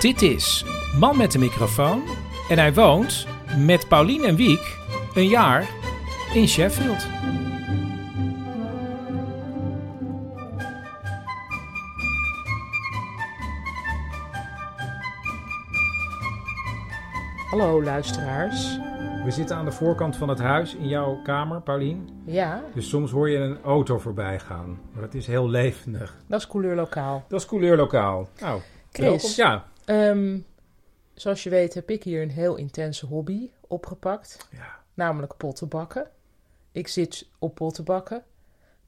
Dit is Man met de microfoon en hij woont met Paulien en Wiek een jaar in Sheffield. Hallo luisteraars. We zitten aan de voorkant van het huis in jouw kamer, Paulien. Ja, Dus soms hoor je een auto voorbij gaan. Maar dat is heel levendig. dat is couleur lokaal. Dat is couleurlokaal. Nou, Chris. welkom. Ja. Ehm, zoals je weet heb ik hier een heel intense hobby opgepakt. ja. namelijk pottenbakken. Ik zit op pottenbakken.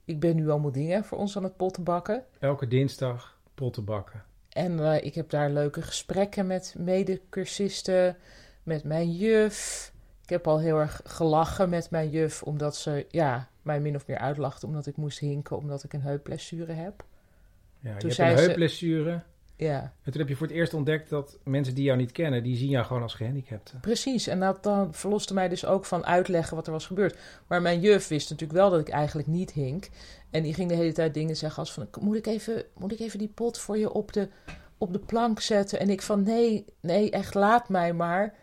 Ik ben nu allemaal dingen voor ons aan het pottenbakken. Elke dinsdag potten bakken. En eh, ik heb daar leuke gesprekken met medecursisten, met mijn juf. Ik heb al heel erg gelachen met mijn juf, omdat ze ja, mij min of meer uitlachte omdat ik moest hinken, omdat ik een heupblessure heb. Ja, je hebt een heupblessure. Ja, En toen heb je voor het eerst ontdekt dat mensen die jou niet kennen, die zien jou gewoon als gehandicapte. precies. En dat dan verloste mij dus ook van uitleggen wat er was gebeurd. Maar mijn juf wist natuurlijk wel dat ik eigenlijk niet hink. En die ging de hele tijd dingen zeggen als van... Moet ik even, moet ik even die pot voor je op de, op de plank zetten? En ik van, nee, nee, echt laat mij maar.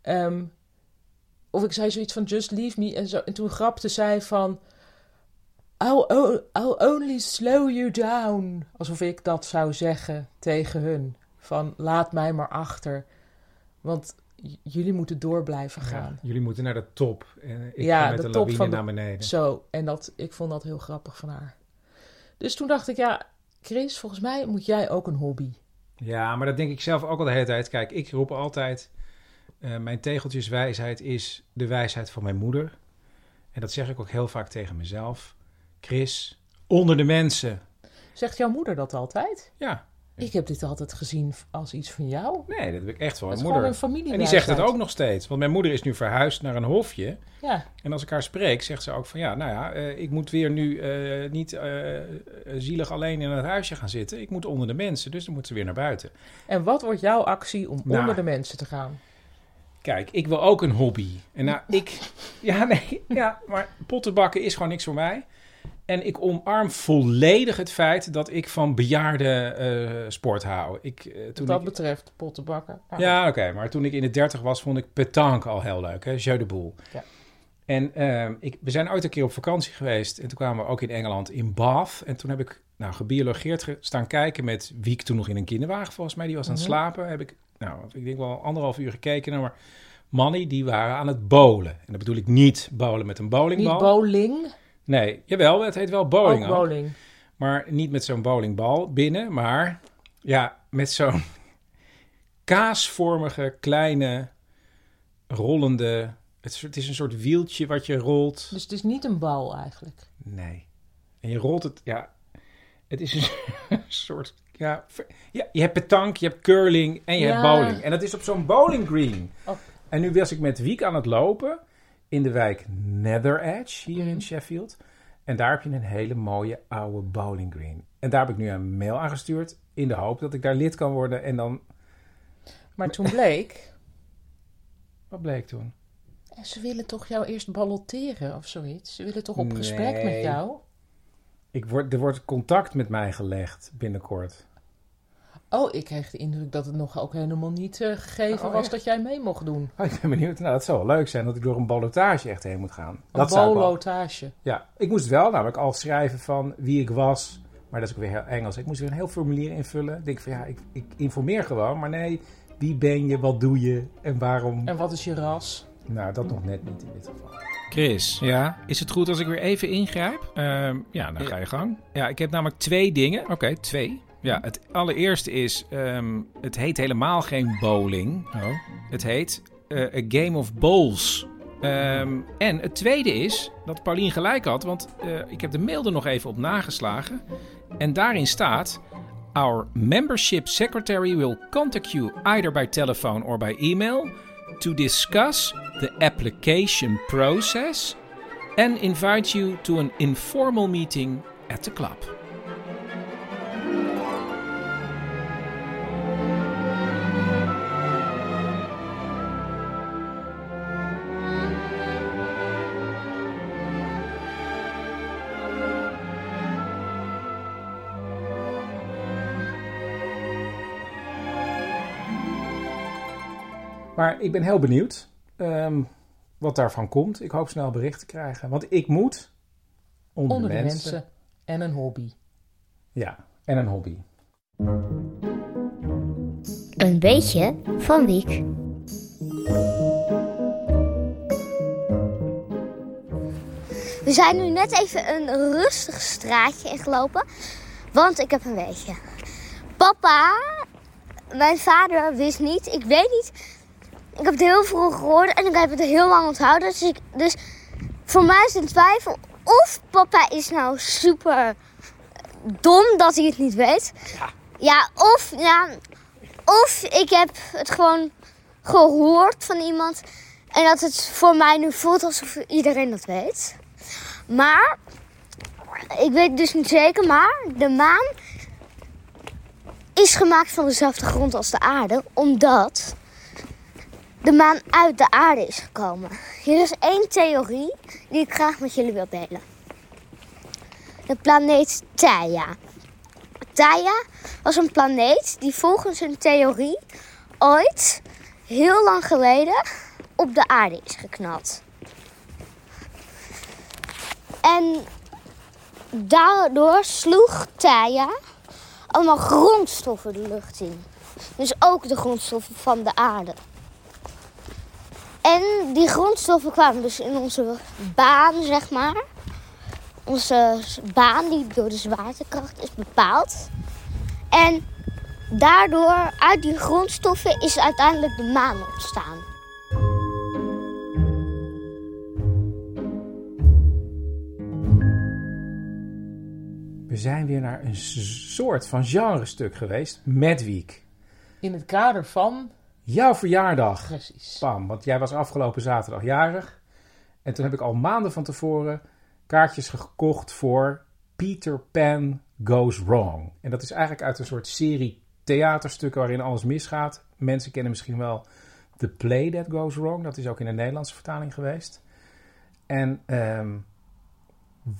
Ehm, of ik zei zoiets van, just leave me. En, zo, en toen grapte zij van... I'll, I'll only slow you down. Alsof ik dat zou zeggen tegen hun. Van, laat mij maar achter. Want jullie moeten door blijven gaan. Ja, jullie moeten naar de top. En ik Ja, ga met de de, top lawine van de- naar beneden. Zo, en dat, ik vond dat heel grappig van haar. Dus toen dacht ik, ja, Chris, volgens mij moet jij ook een hobby. Ja, maar dat denk ik zelf ook al de hele tijd. Kijk, ik roep altijd, eh, mijn tegeltjeswijsheid is de wijsheid van mijn moeder. En dat zeg ik ook heel vaak tegen mezelf. Chris, onder de mensen. Zegt jouw moeder dat altijd? Ja, Ik heb dit altijd gezien als iets van jou. nee, dat heb ik echt van mijn moeder. een familie. En die zegt het ook nog steeds. Want mijn moeder is nu verhuisd naar een hofje. Ja, En als ik haar spreek, zegt ze ook van ja, nou ja, eh, ik moet weer nu eh, niet eh, zielig alleen in het huisje gaan zitten. Ik moet onder de mensen, dus dan moet ze weer naar buiten. en wat wordt jouw actie om Nou. onder de mensen te gaan? Kijk, ik wil ook een hobby. En nou, ik, ja, nee, ja, maar pottenbakken is gewoon niks voor mij. En ik omarm volledig het feit dat ik van bejaarde eh, sport hou. Ik, eh, Wat toen dat ik, betreft, pottenbakken. Ah, Ja, oké. maar toen ik in de dertig was, vond ik petanque al heel leuk. Hè? Jeu de boel. Ja. En ehm, ik, we zijn ooit een keer op vakantie geweest. En toen kwamen we ook in Engeland in Bath. En toen heb ik nou, gebiologeerd ge- staan kijken met wie ik toen nog in een kinderwagen volgens mij. Die was aan het Mhm. slapen. Heb ik, nou, ik denk wel anderhalf uur gekeken naar maar mannen die waren aan het bowlen. En dat bedoel ik niet bowlen met een bowlingbal. Niet bowling, nee, jawel, het heet wel bowling. ook ook. bowling. Maar niet met zo'n bowlingbal binnen, maar ja, met zo'n kaasvormige, kleine, rollende... Het is, het is een soort wieltje wat je rolt. Dus het is niet een bal eigenlijk. Nee. En je rolt het, ja... Het is een soort... Ja, je hebt petanque, je hebt curling en je hebt bowling. En dat is op zo'n bowling green. Oh. En nu was ik met Wiek aan het lopen in de wijk Nether Edge, hier in Sheffield. En daar heb je een hele mooie oude bowling green. En daar heb ik nu een mail aangestuurd in de hoop dat ik daar lid kan worden. En dan, Maar toen bleek, wat bleek toen? eh, ze willen toch jou eerst ballotteren of zoiets. Ze willen toch op gesprek met jou? Ik word, er wordt contact met mij gelegd binnenkort. Oh, ik kreeg de indruk dat het nog ook helemaal niet eh, gegeven Oh, was echt? dat jij mee mocht doen. Oh, ik ben benieuwd. Nou, dat zou wel leuk zijn dat ik door een ballotage echt heen moet gaan. Een dat zou ik wel- ballotage. Ja, ik moest wel namelijk al schrijven van wie ik was, Maar dat is ook weer heel Engels. Ik moest weer een heel formulier invullen. Ik denk van ja, ik, ik informeer gewoon. Maar nee, wie ben je, wat doe je en waarom? En wat is je ras? Nou, dat nog net niet in dit geval. Chris, ja, is het goed als ik weer even ingrijp? Ehm, ja, dan ga je gang. Ja, ik heb namelijk twee dingen. Oké, twee. Ja, het allereerste is, ehm, het heet helemaal geen bowling. Oh. Het heet eh, A Game of Bowls. Ehm, en het tweede is dat Paulien gelijk had, want eh, ik heb de mail er nog even op nageslagen. En daarin staat: Our membership secretary will contact you either by telephone or by email to discuss the application process and invite you to an informal meeting at the club. Maar ik ben heel benieuwd ehm, wat daarvan komt. Ik hoop snel bericht te krijgen. Want ik moet onder, Onder de de mensen. mensen. En een hobby. Ja, en een hobby. Een beetje van Wiek. We zijn nu net even een rustig straatje ingelopen, want ik heb een weetje. Papa, mijn vader wist niet, ik weet niet. Ik heb het heel vroeg gehoord en ik heb het heel lang onthouden. Dus, ik, dus voor mij is het een twijfel of papa is nou super dom dat hij het niet weet. Ja, of, ja, of ik heb het gewoon gehoord van iemand en dat het voor mij nu voelt alsof iedereen dat weet. Maar, ik weet dus niet zeker, maar de maan is gemaakt van dezelfde grond als de aarde, omdat de maan uit de aarde is gekomen. Hier is één theorie die ik graag met jullie wil delen. De planeet Theia. Theia was een planeet die volgens een theorie ooit heel lang geleden op de aarde is geknald. En daardoor sloeg Theia allemaal grondstoffen de lucht in. Dus ook de grondstoffen van de aarde. En die grondstoffen kwamen dus in onze baan, zeg maar. Onze baan die door de zwaartekracht is bepaald. En daardoor, uit die grondstoffen, is uiteindelijk de maan ontstaan. We zijn weer naar een soort van genrestuk geweest met Wiek. In het kader van... Jouw verjaardag. Precies. Pam, want jij was afgelopen zaterdag jarig. En toen heb ik al maanden van tevoren kaartjes gekocht voor Peter Pan Goes Wrong. En dat is eigenlijk uit een soort serie theaterstukken waarin alles misgaat. Mensen kennen misschien wel The Play That Goes Wrong. Dat is ook in de Nederlandse vertaling geweest. En ehm,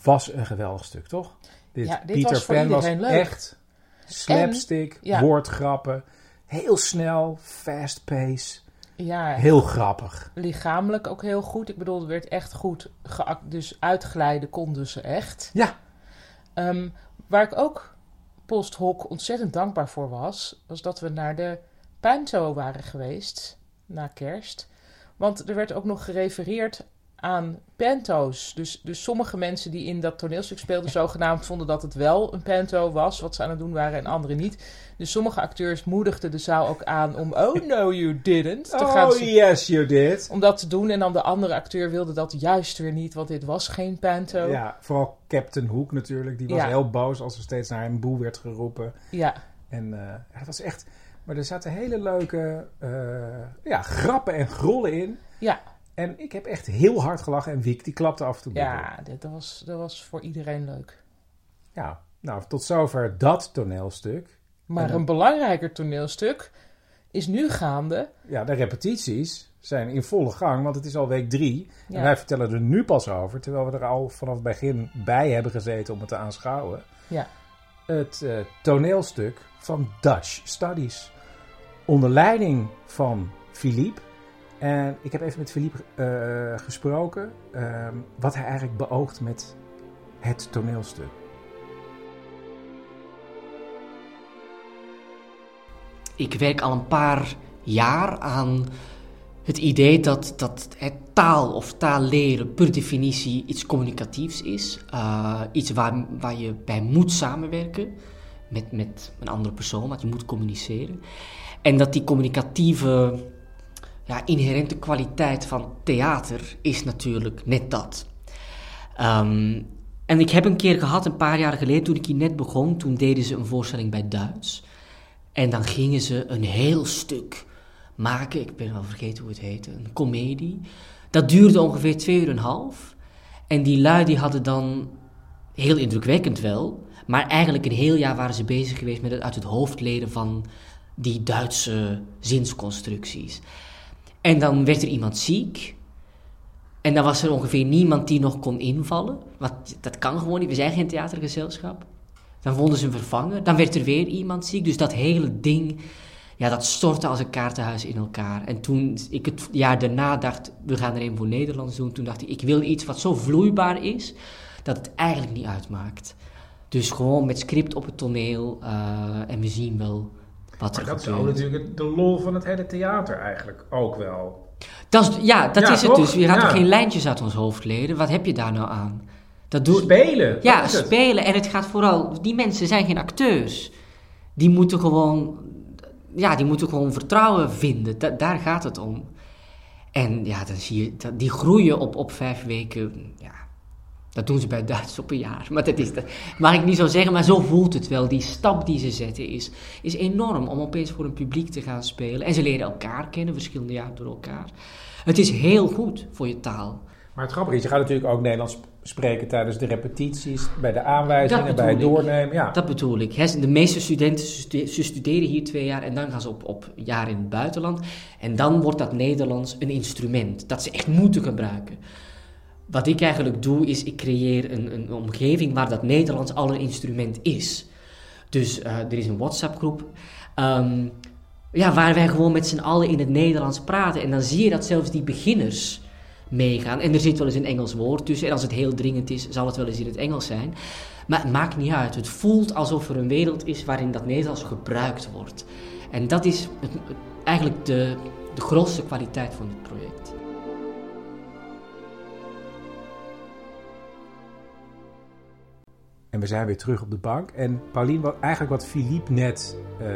was een geweldig stuk, toch? Dit, Ja, dit Peter was Pan was leuk. echt slapstick, ja. woordgrappen. Heel snel, fast pace. Ja, Heel grappig. lichamelijk ook heel goed. Ik bedoel, het werd echt goed. Dus uitglijden konden ze echt. Ja, Ehm, waar ik ook post hoc ontzettend dankbaar voor was, was dat we naar de Panto waren geweest na kerst. Want er werd ook nog gerefereerd aan panto's. Dus, dus sommige mensen die in dat toneelstuk speelden, zogenaamd vonden dat het wel een panto was, wat ze aan het doen waren, en anderen niet. Dus sommige acteurs moedigden de zaal ook aan om, oh no you didn't, te gaan Oh, yes, you did. om dat te doen. En dan de andere acteur wilde dat juist weer niet, want dit was geen panto. Ja, vooral Captain Hook natuurlijk. Die was Ja. heel boos als er steeds naar hem boe werd geroepen. ja. En eh, het was echt... Maar er zaten hele leuke eh, ja, grappen en grollen in. ja. En ik heb echt heel hard gelachen. En Wiek, die klapte af en toe. Ja, dat, was, dat was voor iedereen leuk. Ja, nou, tot zover dat toneelstuk. Maar dan- een belangrijker toneelstuk is nu gaande. Ja, de repetities zijn in volle gang, want het is al week drie. Ja. En wij vertellen er nu pas over, terwijl we er al vanaf het begin bij hebben gezeten om het te aanschouwen. Ja. Het eh, toneelstuk van Dutch Studies. Onder leiding van Philippe. En ik heb even met Philippe eh, gesproken ehm, wat hij eigenlijk beoogt met het toneelstuk. Ik werk al een paar jaar aan het idee dat, dat taal of taal leren per definitie iets communicatiefs is. Eh, iets waar, waar je bij moet samenwerken met, met een andere persoon, want je moet communiceren. En dat die communicatieve ja, inherente kwaliteit van theater is natuurlijk net dat. Um, en ik heb een keer gehad, een paar jaar geleden, toen ik hier net begon, toen deden ze een voorstelling bij Duits. En dan gingen ze een heel stuk maken, ik ben wel vergeten hoe het heette, een komedie. Dat duurde ongeveer twee uur en een half. En die lui hadden dan, heel indrukwekkend wel, maar eigenlijk een heel jaar waren ze bezig geweest met het uit het hoofd leren van die Duitse zinsconstructies. En dan werd er iemand ziek. En dan was er ongeveer niemand die nog kon invallen. Want dat kan gewoon niet, we zijn geen theatergezelschap. Dan vonden ze een vervanger. Dan werd er weer iemand ziek. Dus dat hele ding, ja, dat stortte als een kaartenhuis in elkaar. En toen ik het jaar daarna dacht, we gaan er een voor Nederlands doen. Toen dacht ik, ik wil iets wat zo vloeibaar is, dat het eigenlijk niet uitmaakt. Dus gewoon met script op het toneel uh, en we zien wel wat maar dat is natuurlijk de lol van het hele theater eigenlijk ook wel. Dat is, ja, dat Ja, is het dus. Je gaat Ja. er geen lijntjes uit ons hoofd leren. Wat heb je daar nou aan? Dat doe... Spelen. Ja, het. spelen. En het gaat vooral... Die mensen zijn geen acteurs. Die moeten gewoon... Ja, die moeten gewoon vertrouwen vinden. Da- daar gaat het om. En ja, dan zie je... Die groeien op, op vijf weken... Ja, dat doen ze bij Duits op een jaar. Maar dat is... Dat mag ik niet zo zeggen, maar zo voelt het wel. Die stap die ze zetten is, is enorm om opeens voor een publiek te gaan spelen. En ze leren elkaar kennen, verschillende jaren door elkaar. Het is heel goed voor je taal. Maar het grappige is, je gaat natuurlijk ook Nederlands spreken tijdens de repetities, bij de aanwijzingen, bij het doornemen. Ja. Dat bedoel ik. De meeste studenten stude- ze studeren hier twee jaar en dan gaan ze op, op een jaar in het buitenland. En dan wordt dat Nederlands een instrument dat ze echt moeten gebruiken. Wat ik eigenlijk doe, is ik creëer een, een omgeving waar dat Nederlands al een instrument is. Dus eh, er is een WhatsApp-groep ehm, ja, waar wij gewoon met z'n allen in het Nederlands praten. En dan zie je dat zelfs die beginners meegaan. En er zit wel eens een Engels woord tussen. En als het heel dringend is, zal het wel eens in het Engels zijn. Maar het maakt niet uit. Het voelt alsof er een wereld is waarin dat Nederlands gebruikt wordt. En dat is het- eigenlijk de, de grootste kwaliteit van dit project. En we zijn weer terug op de bank. En Paulien, wat, eigenlijk wat Philippe net eh,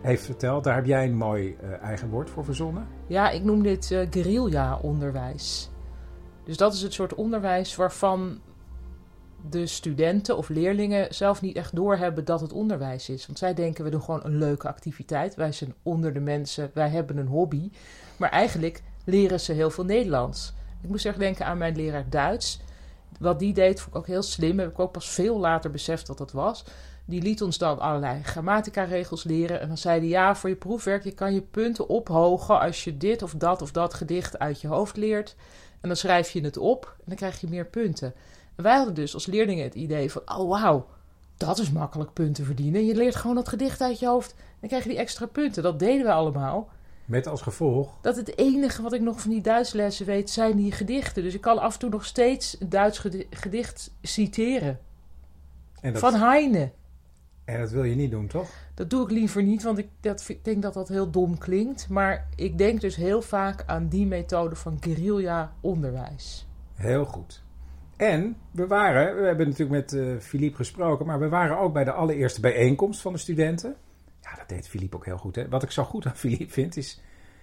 heeft verteld, daar heb jij een mooi eh, eigen woord voor verzonnen. Ja, ik noem dit eh guerrilla-onderwijs. Dus dat is het soort onderwijs waarvan de studenten of leerlingen zelf niet echt doorhebben dat het onderwijs is. Want zij denken, we doen gewoon een leuke activiteit. Wij zijn onder de mensen, wij hebben een hobby. Maar eigenlijk leren ze heel veel Nederlands. Ik moest erg denken aan mijn leraar Duits. Wat die deed, vond ik ook heel slim. Heb ik ook pas veel later beseft dat dat was. Die liet ons dan allerlei grammatica-regels leren. En dan zei hij, ja, voor je proefwerk, je kan je punten ophogen als je dit of dat of dat gedicht uit je hoofd leert. En dan schrijf je het op en dan krijg je meer punten. En wij hadden dus als leerlingen het idee van, oh wauw, dat is makkelijk punten verdienen. Je leert gewoon dat gedicht uit je hoofd en dan krijg je die extra punten. Dat deden we allemaal. Met als gevolg, Dat het enige wat ik nog van die Duitslessen weet, zijn die gedichten. Dus ik kan af en toe nog steeds een Duits gedi- gedicht citeren. en dat, Van Heine. en dat wil je niet doen, toch? Dat doe ik liever niet, want ik dat, ik denk dat dat heel dom klinkt. Maar ik denk dus heel vaak aan die methode van guerrilla-onderwijs. Heel goed. En we waren, we hebben natuurlijk met eh Philippe gesproken, maar we waren ook bij de allereerste bijeenkomst van de studenten. Ja, dat deed Philippe ook heel goed. Hè? Wat ik zo goed aan Philippe vind, is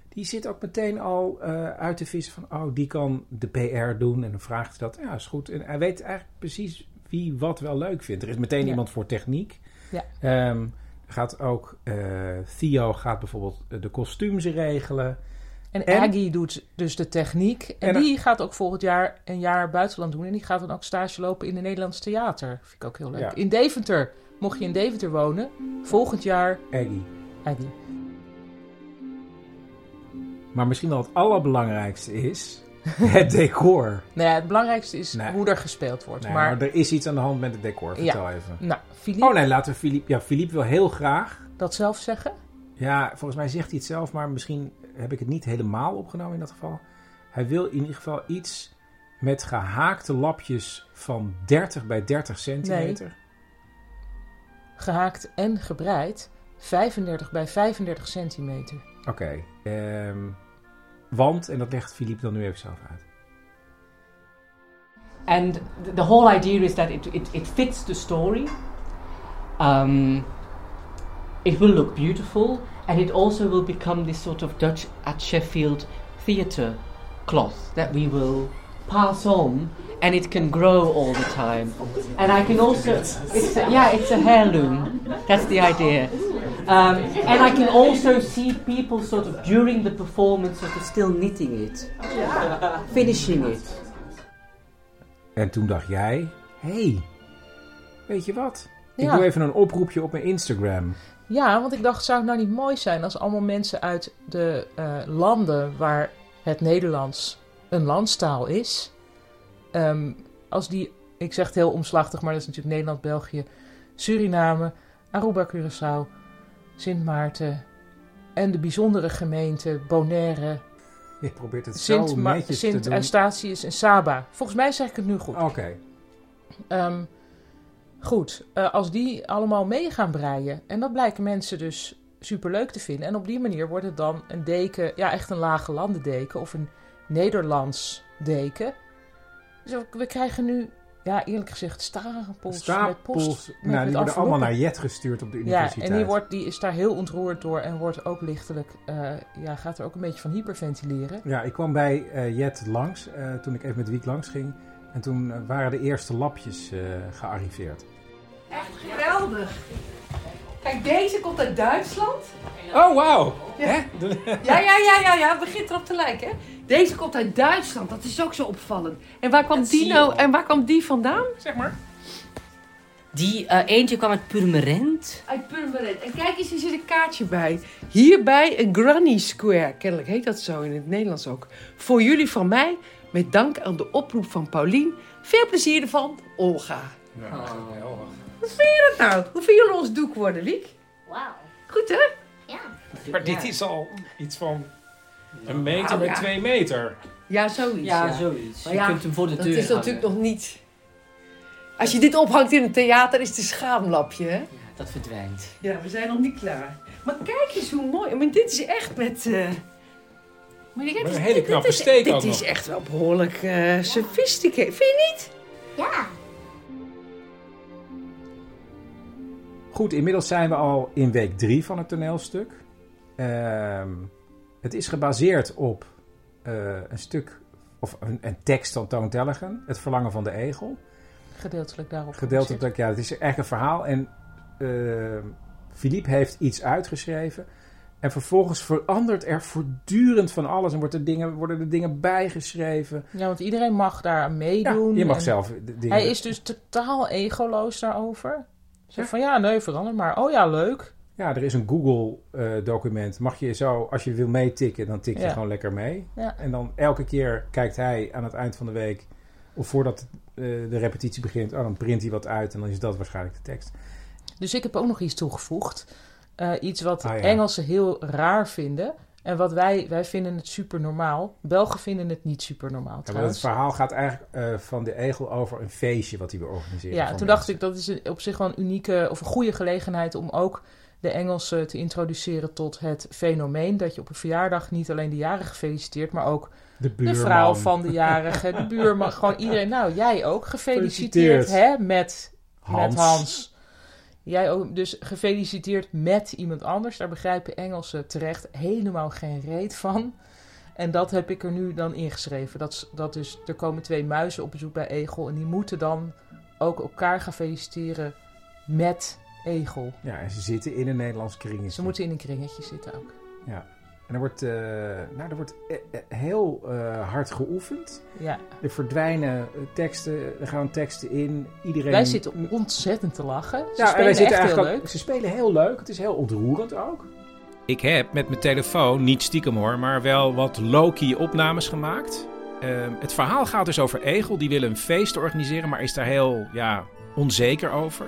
die zit ook meteen al eh, uit te vissen van, oh, die kan de PR doen. En dan vraagt hij dat, ja, is goed. En hij weet eigenlijk precies wie wat wel leuk vindt. Er is meteen Ja. iemand voor techniek. Ja. Ehm, gaat ook, eh, Theo gaat bijvoorbeeld de kostuums regelen. En, En- Aggie doet dus de techniek. En, En- die gaat ook volgend jaar een jaar buitenland doen. En die gaat dan ook stage lopen in het Nederlands Theater. Vind ik ook heel leuk. Ja. In Deventer. Mocht je in Deventer wonen, volgend jaar Aggie. Aggie. Maar misschien wel het allerbelangrijkste is het decor. Nou ja, het belangrijkste is Nee. hoe er gespeeld wordt. Nee, maar, maar er is iets aan de hand met het decor. Vertel even. nou, Philippe, Oh nee, laten we Philippe... Ja, Philippe wil heel graag... dat zelf zeggen? Ja, volgens mij zegt hij het zelf, maar misschien heb ik het niet helemaal opgenomen in dat geval. Hij wil in ieder geval iets met gehaakte lapjes van 30 bij 30 centimeter. Gehaakt en gebreid. 35 bij 35 centimeter. Oké. ehm, want, en dat legt Philippe dan nu even zelf uit. And th- the whole idea is that it, it, it fits the story. Um, it will look beautiful, and it also will become this sort of Dutch at Sheffield theatre cloth that we will pass on, and it can grow all the time. And I can also, it's a, yeah, it's a heirloom. That's the idea. Um, and I can also see people sort of during the performance sort of still knitting it, finishing it. En toen dacht jij, hey, weet je wat? Ik Ja. doe even een oproepje op mijn Instagram. Ja, want ik dacht, zou het nou niet mooi zijn als allemaal mensen uit de eh, landen waar het Nederlands een landstaal is, ehm, als die, ik zeg het heel omslachtig, maar dat is natuurlijk Nederland, België, Suriname, Aruba, Curaçao, Sint Maarten en de bijzondere gemeente Bonaire, Je probeert het Sint, zo netjes Sint te doen. Eustatius en Saba. Volgens mij zeg ik het nu goed. Oké. Ehm, goed, eh, als die allemaal mee gaan breien. En dat blijken mensen dus superleuk te vinden. En op die manier wordt het dan een deken, ja, echt een lage landendeken of een Nederlands deken. Dus we- krijgen nu, ja, eerlijk gezegd, stapels, met post. Stapels. met- nou, met die worden allemaal naar Jet gestuurd op de Ja, universiteit. en die, wordt, die is daar heel ontroerd door en wordt ook lichtelijk, eh, ja, gaat er ook een beetje van hyperventileren. Ja, ik kwam bij eh, Jet langs eh, toen ik even met Wiek langs ging. En toen waren de eerste lapjes eh, gearriveerd. Echt geweldig. Kijk, deze komt uit Duitsland. Oh, wauw! Ja. Ja, ja, ja, ja, ja, het begint erop te lijken. Hè? Deze komt uit Duitsland, dat is ook zo opvallend. En waar kwam, die, nou, en waar kwam die vandaan? Zeg maar. Die eh, eentje kwam uit Purmerend. Uit Purmerend. En kijk eens, hier zit een kaartje bij. Hierbij een Granny Square. Kennelijk heet dat zo in het Nederlands ook. Voor jullie van mij, met dank aan de oproep van Paulien. Veel plezier ervan, Olga. Hoe vind je dat nou? Hoe vind jullie ons doek worden, Wiek? Wauw. Goed, hè? Ja. Maar dit is al iets van een meter Nou, met ja. twee meter. Ja, zoiets. Ja, zoiets. Maar Je ja, kunt hem voor de dat deur is hangen. natuurlijk nog niet... Als je dit ophangt in een theater, is het een schaamlapje, hè? Dat verdwijnt. Ja, we zijn nog niet klaar. Maar kijk eens hoe mooi. Maar dit is echt met... eh Maar Met eens, een hele dit- knappe dit is, steek Dit ook is nog. echt wel behoorlijk eh sophisticated. Vind je niet? Ja. Goed, inmiddels zijn we al in week drie van het toneelstuk. Ehm, het is gebaseerd op eh, een stuk, of een, een tekst van Toon Tellegen, Het Verlangen van de Egel. Gedeeltelijk daarop. Gedeeltelijk, ja, het is echt een verhaal. En ehm, Philippe heeft iets uitgeschreven. En vervolgens verandert er voortdurend van alles. En wordt er dingen, worden er dingen bijgeschreven. Ja, want iedereen mag daar meedoen. je mag zelf dingen... Hij is dus totaal egoloos daarover. Zeg van ja, nee, verander maar. Oh ja, leuk. Ja, er is een Google-document. Mag je zo, als je wil meetikken, dan tik je Ja. gewoon lekker mee. Ja. En dan elke keer kijkt hij aan het eind van de week, of voordat eh, de repetitie begint, oh, dan print hij wat uit en dan is dat waarschijnlijk de tekst. Dus ik heb ook nog iets toegevoegd. Eh, iets wat Ah, ja. Engelsen heel raar vinden. En wat wij, wij vinden het super normaal. Belgen vinden het niet super normaal Ja, het verhaal gaat eigenlijk eh, van de egel over een feestje wat hij wil organiseren. Ja, toen mensen. dacht ik dat is een- op zich wel een unieke of een goede gelegenheid om ook de Engelsen te introduceren tot het fenomeen dat je op een verjaardag niet alleen de jarige feliciteert, maar ook De vrouw van de jarige, de buurman, gewoon iedereen. Nou, jij ook gefeliciteerd Gefeliciteerd. hè, met Hans. met Hans. Jij ook dus gefeliciteerd met iemand anders. Daar begrijpen Engelsen terecht helemaal geen reet van. En dat heb ik er nu dan ingeschreven. Dat, is- dat dus, er komen twee muizen op bezoek bij Egel. En die moeten dan ook elkaar gaan feliciteren met Egel. Ja, en ze zitten in een Nederlands kringetje. Ze moeten in een kringetje zitten ook. Ja. En er wordt, eh, nou, er wordt eh, eh, heel eh, hard geoefend. Ja. Er verdwijnen teksten, er gaan teksten in. Iedereen... Wij zitten ontzettend te lachen. Ze Ja, en spelen wij zitten echt heel eigenlijk ook- leuk. Ze spelen heel leuk. Het is heel ontroerend ook. Ik heb met mijn telefoon, niet stiekem hoor, maar wel wat low-key opnames gemaakt. Ehm, het verhaal gaat dus over Egel. Die wil een feest organiseren, maar is daar heel ja, onzeker over.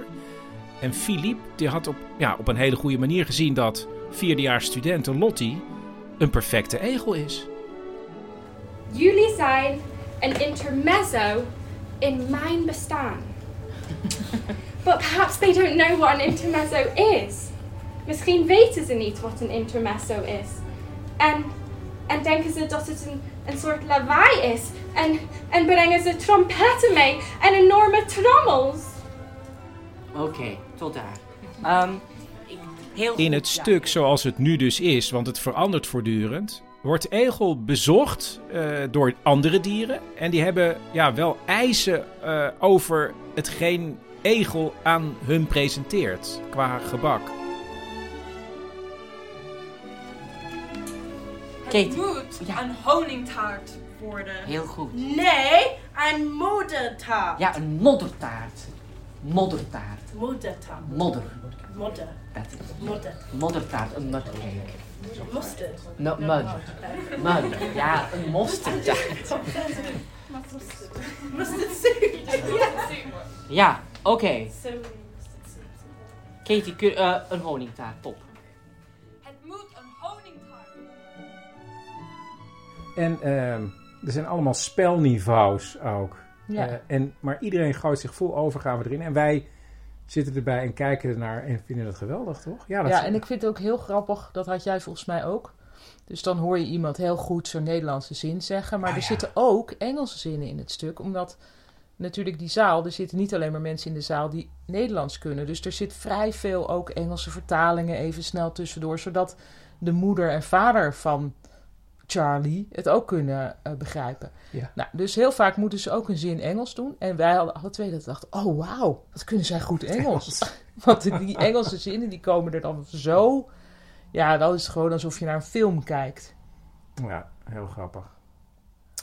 En Philippe die had op, ja, op een hele goede manier gezien dat vierdejaars studente Lottie een perfecte egel is. Jullie zijn een intermezzo in mijn bestaan. but perhaps they don't know what an intermezzo is. misschien weten ze niet wat een intermezzo is. En, en denken ze dat het een, een soort lawaai is. En, en brengen ze trompetten mee en enorme trommels. Oké, tot daar. Ehm, heel In goed, het ja. stuk zoals het nu dus is, want het verandert voortdurend, wordt egel bezocht eh, door andere dieren. En die hebben ja, wel eisen eh, over hetgeen egel aan hun presenteert qua gebak. Kate, Het moet een honingtaart worden. Heel goed. Nee, een moedertaart. Ja, een moddertaart. Moddertaart. Moedertaart. Modder. Modder. Dat is het. Modder. Moddertaart, een. Mustard. No, mud. Mud. Ja, een mosterdtaart. Mustard soup. Ja, oké. Soups. Katie, kun, eh, een honingtaart, top. Het moet een honingtaart. En ehm, er zijn allemaal spelniveaus ook. Ja. Eh, en, maar iedereen gooit zich vol overgave erin. En wij zitten erbij en kijken ernaar en vinden het geweldig, toch? Ja, dat Ja, is- en ik vind het ook heel grappig, dat had jij volgens mij ook. Dus dan hoor je iemand heel goed zo'n Nederlandse zin zeggen. Maar Ah, er ja. zitten ook Engelse zinnen in het stuk. Omdat natuurlijk die zaal, er zitten niet alleen maar mensen in de zaal die Nederlands kunnen. Dus er zit vrij veel ook Engelse vertalingen even snel tussendoor. Zodat de moeder en vader van Charlie het ook kunnen eh, begrijpen. Ja. Nou, dus heel vaak moeten ze ook een zin Engels doen. En wij hadden alle twee dat dachten, oh wauw, wat kunnen zij goed Engels. Want die Engelse zinnen die komen er dan zo... Ja, dat is gewoon alsof je naar een film kijkt. Ja, heel grappig.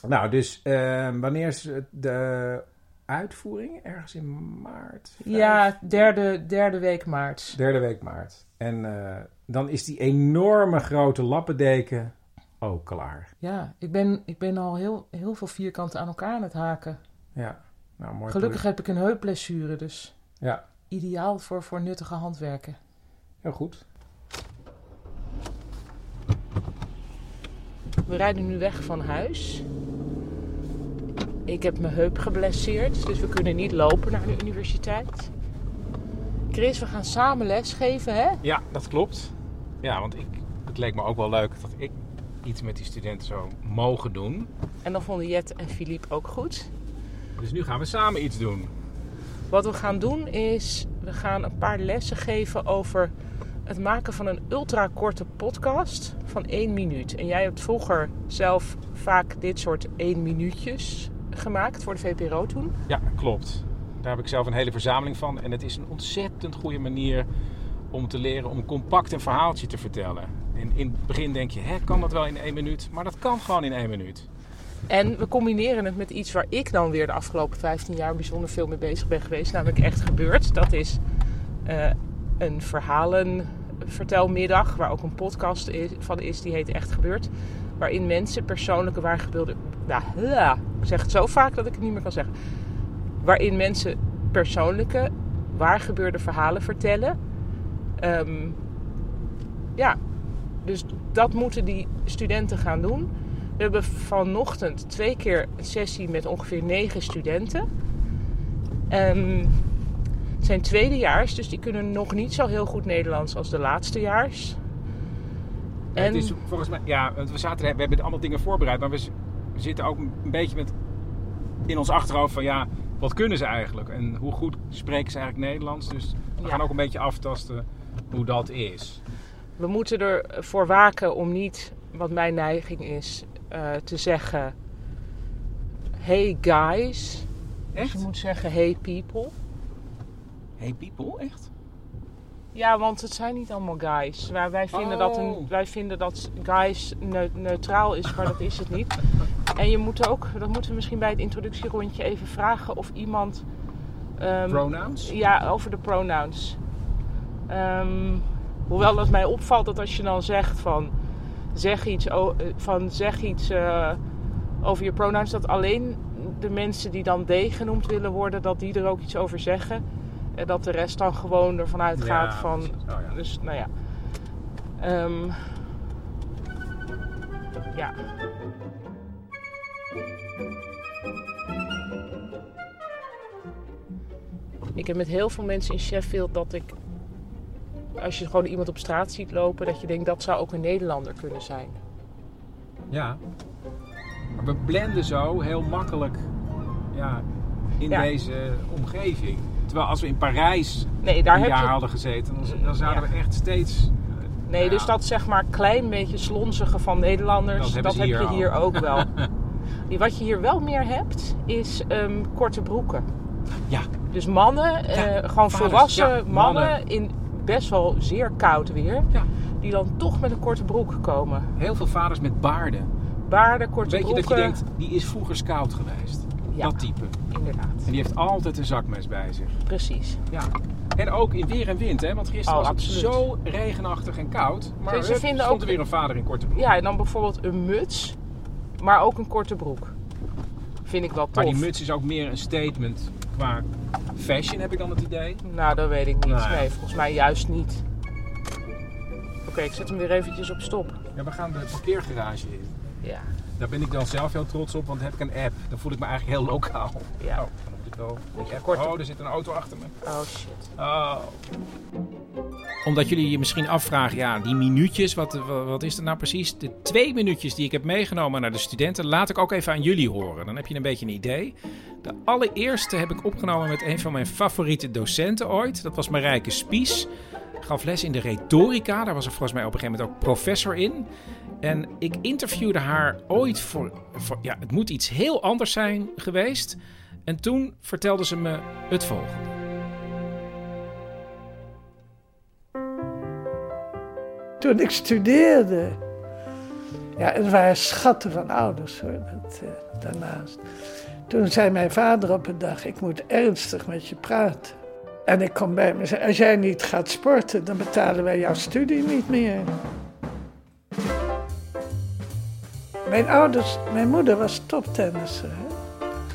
Nou, dus ehm, wanneer is de uitvoering? Ergens in maart? Vijf? Ja, derde, derde week maart. Derde week maart. En eh, dan is die enorme grote lappendeken ook klaar. Ja, ik ben, ik ben al heel, heel veel vierkanten aan elkaar aan het haken. Ja, nou mooi. Gelukkig heb ik een heupblessure, dus Ja, ideaal voor, voor nuttige handwerken. heel goed. We rijden nu weg van huis. Ik heb mijn heup geblesseerd, dus we kunnen niet lopen naar de universiteit. Chris, we gaan samen lesgeven, hè? Ja, dat klopt. Ja, want ik, het leek me ook wel leuk dat ik iets met die studenten zou mogen doen. En dan vonden Jet en Philippe ook goed. Dus nu gaan we samen iets doen. Wat we gaan doen is, we gaan een paar lessen geven over het maken van een ultrakorte podcast van één minuut. En jij hebt vroeger zelf vaak dit soort één minuutjes gemaakt voor de VPRO toen. Ja, klopt. Daar heb ik zelf een hele verzameling van. En het is een ontzettend goede manier om te leren om compact een verhaaltje te vertellen. En in het begin denk je, hè, kan dat wel in één minuut? Maar dat kan gewoon in één minuut. En we combineren het met iets waar ik dan weer de afgelopen 15 jaar bijzonder veel mee bezig ben geweest. Namelijk echt gebeurd. Dat is eh, een verhalenvertelmiddag waar ook een podcast is, van is. Die heet Echt Gebeurd. Waarin mensen persoonlijke waargebeurde... Nou, ja, ik zeg het zo vaak dat ik het niet meer kan zeggen. Waarin mensen persoonlijke waargebeurde verhalen vertellen. Ehm, ja, dus dat moeten die studenten gaan doen. We hebben vanochtend twee keer een sessie met ongeveer negen studenten. Ehm, het zijn tweedejaars, dus die kunnen nog niet zo heel goed Nederlands als de laatstejaars. En Het is volgens mij, ja, we, zaten, we hebben allemaal dingen voorbereid, maar we zitten ook een beetje met in ons achterhoofd van ja, wat kunnen ze eigenlijk? En hoe goed spreken ze eigenlijk Nederlands? Dus we gaan ook een beetje aftasten hoe dat is. We moeten ervoor waken om niet, wat mijn neiging is, eh, te zeggen... Hey guys. Dus je moet zeggen hey people. Hey people, echt? Ja, want het zijn niet allemaal guys. Maar wij vinden, dat, een, Oh. wij vinden dat guys neu- neutraal is, maar dat is het niet. En je moet ook, dat moeten we misschien bij het introductierondje even vragen of iemand. ehm, Pronouns? Ja, over de pronouns. Ehm, hoewel het mij opvalt dat als je dan zegt van zeg iets, van, zeg iets eh, over je pronouns, dat alleen de mensen die dan D genoemd willen worden, dat die er ook iets over zeggen. En dat de rest dan gewoon ervan uitgaat Ja, van. Oh, ja. Dus nou ja. Ehm, ja. Ik heb met heel veel mensen in Sheffield dat ik als je gewoon iemand op straat ziet lopen, dat je denkt dat zou ook een Nederlander kunnen zijn. Ja. Maar we blenden zo heel makkelijk ja, in Ja. deze omgeving. Terwijl als we in Parijs Nee, daar een jaar je- hadden gezeten, dan, dan zouden we echt steeds... Nee, dus dat zeg maar klein beetje slonzige van Nederlanders, Dat heb je al. hier ook wel. Wat je hier wel meer hebt, is ehm, korte broeken. Ja. Dus mannen, eh, gewoon vaders, volwassen ja, mannen, mannen. in best wel zeer koud weer, die dan toch met een korte broek komen. Heel veel vaders met baarden. Baarden, korte Weet je broeken. dat je denkt, die is vroeger scout geweest. Ja. Dat type. Inderdaad. En die heeft altijd een zakmes bij zich. Precies. Ja. En ook in weer en wind, hè? Want gisteren Oh, was het zo regenachtig en koud. Maar Ze- ze hup, vinden stond ook- er weer een vader in korte broek. Ja, en dan bijvoorbeeld een muts, maar ook een korte broek. Vind ik wel tof. Maar die muts is ook meer een statement qua fashion, heb ik dan het idee. Nou, dat weet ik niet. Nou ja. Nee, volgens mij juist niet. Oké, ik zet hem weer eventjes op stop. Ja, we gaan de parkeergarage in. Ja. Daar ben ik dan zelf heel trots op, want dan heb ik een app. Dan voel ik me eigenlijk heel lokaal. Ja. Oh, korte- Oh, er zit een auto achter me. Oh shit. Oh. Omdat jullie je misschien afvragen, ja, die minuutjes, wat, wat, is er nou precies? De twee minuutjes die ik heb meegenomen naar de studenten, laat ik ook even aan jullie horen. Dan heb je een beetje een idee. De allereerste heb ik opgenomen met een van mijn favoriete docenten ooit. Dat was Marijke Spies. Gaf les in de retorica. Daar was er volgens mij op een gegeven moment ook professor in. En ik interviewde haar ooit voor, voor ja, het moet iets heel anders zijn geweest. En toen vertelde ze me het volgende. Toen ik studeerde. Ja, het waren schatten van ouders hoor, eh, daarnaast. Toen zei mijn vader op een dag: Ik moet ernstig met je praten. En ik kom bij me en zei: Als jij niet gaat sporten, dan betalen wij jouw studie niet meer. Mijn ouders, mijn moeder was toptennisser. Hè?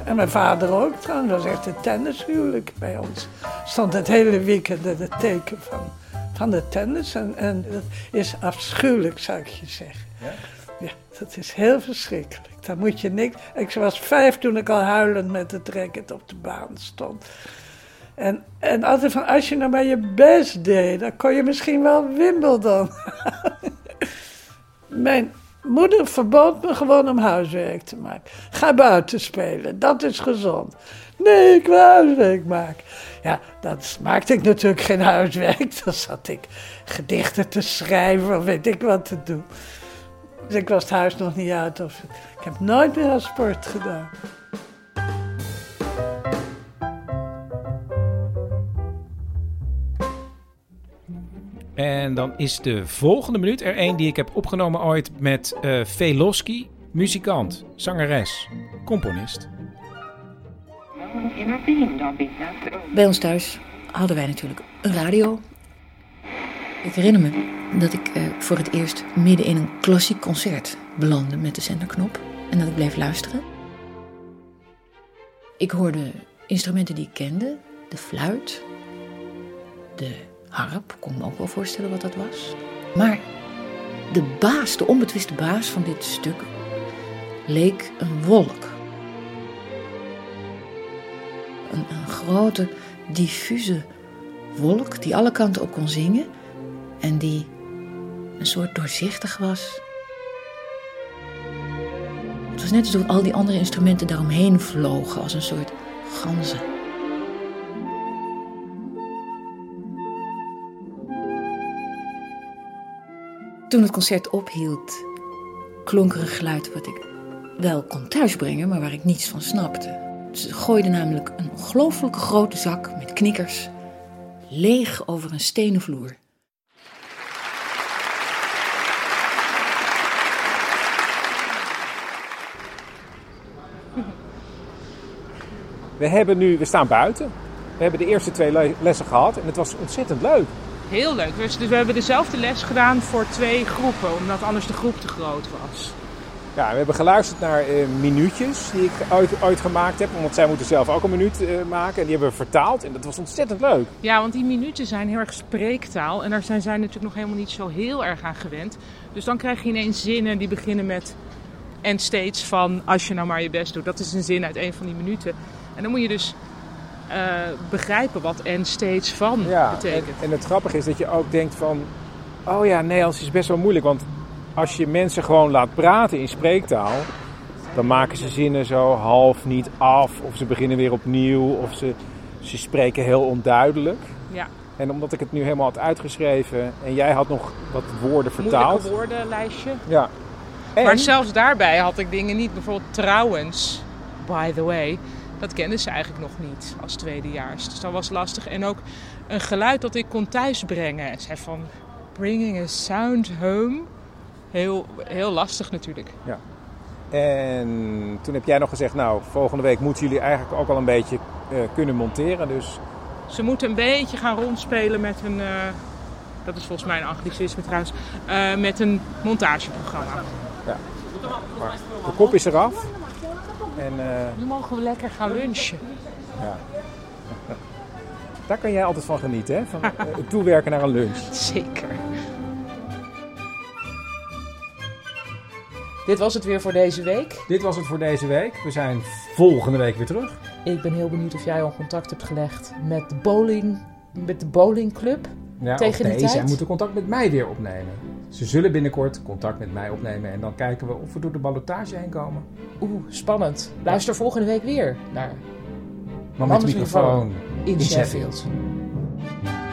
En mijn vader ook trouwens, dat was echt een tennishuwelijk bij ons. Stond het hele weekend in het teken van, van de tennis. En, en dat is afschuwelijk, zou ik je zeggen. Ja? Ja, dat is heel verschrikkelijk. Daar moet je niks. Ik was vijf toen ik al huilend met het racket op de baan stond. En, en altijd van, als je nou maar je best deed, dan kon je misschien wel Wimbledon. Mijn moeder verbood me gewoon om huiswerk te maken. Ga buiten spelen, dat is gezond. Nee, ik wil huiswerk maken. Ja, dat maakte ik natuurlijk geen huiswerk. Dan zat ik gedichten te schrijven of weet ik wat te doen. Dus ik was het huis nog niet uit. Of, ik heb nooit meer sport gedaan. En dan is de volgende minuut er een die ik heb opgenomen ooit met eh Veloski, muzikant, zangeres, componist. Bij ons thuis hadden wij natuurlijk een radio. Ik herinner me dat ik eh, voor het eerst midden in een klassiek concert belandde met de zenderknop en dat ik bleef luisteren. Ik hoorde instrumenten die ik kende, de fluit, de harp, kon me ook wel voorstellen wat dat was. Maar de baas, de onbetwiste baas van dit stuk, leek een wolk. Een, een grote, diffuse wolk die alle kanten op kon zingen en die een soort doorzichtig was. Het was net alsof al die andere instrumenten daaromheen vlogen als een soort ganzen. Toen het concert ophield, klonk er een geluid wat ik wel kon thuisbrengen, maar waar ik niets van snapte. Ze gooiden namelijk een ongelooflijke grote zak met knikkers leeg over een stenen vloer. We, hebben nu, we staan buiten. We hebben de eerste twee le- lessen gehad en het was ontzettend leuk. Heel leuk. Dus, dus we hebben dezelfde les gedaan voor twee groepen, omdat anders de groep te groot was. Ja, we hebben geluisterd naar eh, minuutjes die ik ooit, ooit gemaakt heb. Want zij moeten zelf ook een minuut eh, maken. En die hebben we vertaald. En dat was ontzettend leuk. Ja, want die minuten zijn heel erg spreektaal. En daar zijn zij natuurlijk nog helemaal niet zo heel erg aan gewend. Dus dan krijg je ineens zinnen die beginnen met... En steeds van, als je nou maar je best doet. Dat is een zin uit een van die minuten. En dan moet je dus eh, begrijpen wat en steeds van Ja, en, betekent. en het grappige is dat je ook denkt van... Oh ja, Nederlands is best wel moeilijk. Want als je mensen gewoon laat praten in spreektaal... dan maken ze zinnen zo half niet af. Of ze beginnen weer opnieuw. Of ze, ze spreken heel onduidelijk. Ja. En omdat ik het nu helemaal had uitgeschreven... en jij had nog wat woorden vertaald... Moeilijke woordenlijstje. Ja. Maar En- zelfs daarbij had ik dingen niet. Bijvoorbeeld trouwens, by the way. Dat kenden ze eigenlijk nog niet als tweedejaars. Dus dat was lastig. En ook een geluid dat ik kon thuisbrengen. En zei van, bringing a sound home. Heel, heel lastig natuurlijk. Ja. En toen heb jij nog gezegd... nou, volgende week moeten jullie eigenlijk ook al een beetje eh, kunnen monteren. Dus Ze moeten een beetje gaan rondspelen met een... eh, dat is volgens mij een anglicisme trouwens. eh, met een montageprogramma. ja. Maar de kop is eraf. En eh, Nu mogen we lekker gaan lunchen. ja. Daar kan jij altijd van genieten, hè? Van eh, het toewerken naar een lunch. Zeker. Dit was het weer voor deze week. Dit was het voor deze week. We zijn volgende week weer terug. Ik ben heel benieuwd of jij al contact hebt gelegd met de bowling, met de bowlingclub. Ja, tegen nee, tijd. zij moeten contact met mij weer opnemen. Ze zullen binnenkort contact met mij opnemen. En dan kijken we of we door de ballotage heen komen. Oeh, spannend. Luister volgende week weer naar Maar met microfoon in in Sheffield. Sheffield.